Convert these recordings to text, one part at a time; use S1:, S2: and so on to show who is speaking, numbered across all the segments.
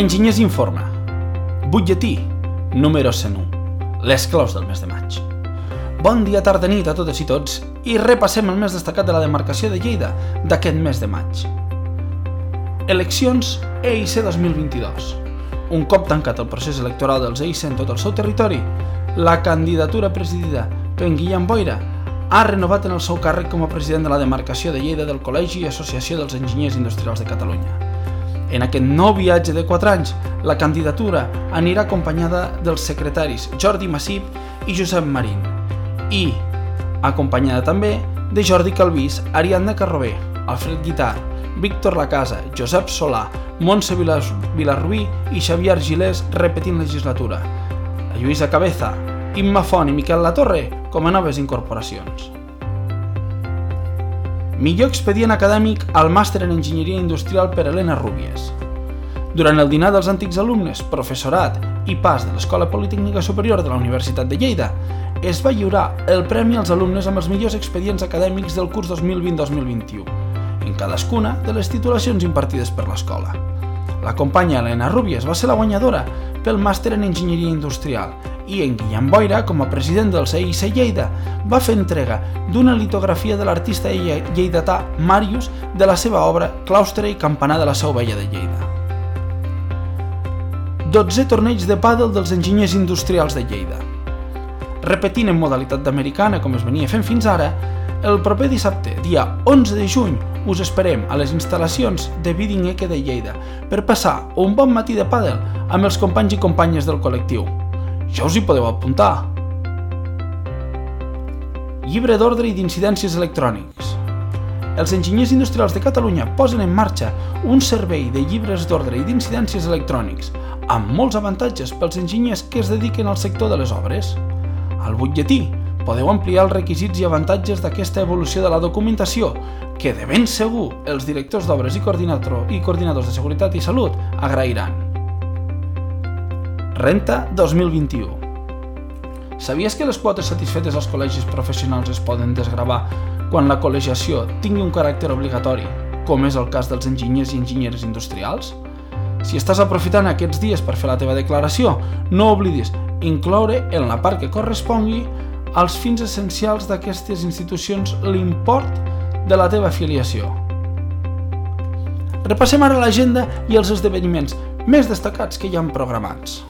S1: Enginyers Informa. Butlletí, número 101. Les claus del mes de maig. Bon dia, tarda, nit a totes i tots i repassem el més destacat de la demarcació de Lleida d'aquest mes de maig. Eleccions EIC 2022. Un cop tancat el procés electoral dels EIC en tot el seu territori, la candidatura presidida per Guillem Boira ha renovat en el seu càrrec com a president de la demarcació de Lleida del Col·legi i Associació dels Enginyers Industrials de Catalunya. En aquest nou viatge de 4 anys, la candidatura anirà acompanyada dels secretaris Jordi Massip i Josep Marín i acompanyada també de Jordi Calvís, Ariadna Carrobé, Alfred Guitar, Víctor Lacasa, Josep Solà, Montse Vilarrubí i Xavier Gilés repetint legislatura. Lluïsa Cabeza, Imma Font i Miquel Latorre com a noves incorporacions. Millor expedient acadèmic al màster en Enginyeria Industrial per Helena Rúbies. Durant el dinar dels antics alumnes, professorat i pas de l'Escola Politécnica Superior de la Universitat de Lleida, es va lliurar el premi als alumnes amb els millors expedients acadèmics del curs 2020-2021, en cadascuna de les titulacions impartides per l'escola. La companya Helena Rúbies va ser la guanyadora pel màster en Enginyeria Industrial i en Guillem Boira, com a president del CIC Lleida, va fer entrega d'una litografia de l'artista lleidatà Màrius de la seva obra Claustre i Campanar de la Seu Vella de Lleida. 12 torneigs de pàdel dels enginyers industrials de Lleida. Repetint en modalitat d'americana, com es venia fent fins ara, el proper dissabte, dia 11 de juny, us esperem a les instal·lacions de Bidding Eke de Lleida per passar un bon matí de pàdel amb els companys i companyes del col·lectiu. Ja us hi podeu apuntar. Llibre d'ordre i d'incidències electrònics. Els enginyers industrials de Catalunya posen en marxa un servei de llibres d'ordre i d'incidències electrònics amb molts avantatges pels enginyers que es dediquen al sector de les obres. Al butlletí podeu ampliar els requisits i avantatges d'aquesta evolució de la documentació que de ben segur els directors d'obres i, i coordinadors de seguretat i salut agrairan. Renta 2021. Sabies que les quotes satisfetes als col·legis professionals es poden desgravar quan la col·legiació tingui un caràcter obligatori, com és el cas dels enginyers i enginyeres industrials? Si estàs aprofitant aquests dies per fer la teva declaració, no oblidis incloure en la part que correspongui als fins essencials d'aquestes institucions l'import de la teva afiliació. Repassem ara l'agenda i els esdeveniments més destacats que hi han programats.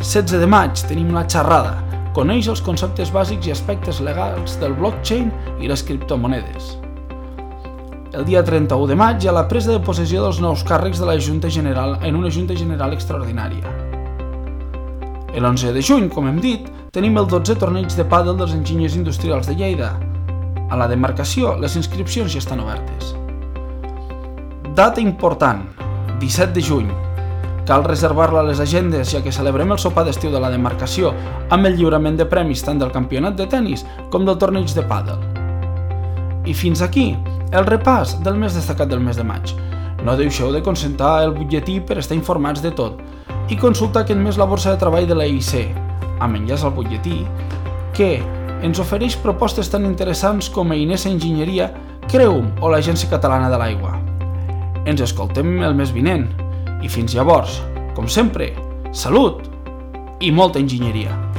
S1: 16 de maig tenim la xerrada. Coneix els conceptes bàsics i aspectes legals del blockchain i les criptomonedes. El dia 31 de maig hi ha la presa de possessió dels nous càrrecs de la Junta General en una Junta General extraordinària. El 11 de juny, com hem dit, tenim el 12 torneig de pàdel dels enginyers industrials de Lleida. A la demarcació, les inscripcions ja estan obertes. Data important, 17 de juny, Cal reservar-la a les agendes, ja que celebrem el sopar d'estiu de la demarcació amb el lliurament de premis tant del campionat de tennis com del torneig de pàdel. I fins aquí, el repàs del més destacat del mes de maig. No deixeu de consentar el butlletí per estar informats de tot i consultar aquest mes la borsa de treball de la IC, amb enllaç al butlletí, que ens ofereix propostes tan interessants com Inesa Enginyeria, Creum o l'Agència Catalana de l'Aigua. Ens escoltem el mes vinent. I fins llavors, com sempre, salut i molta enginyeria.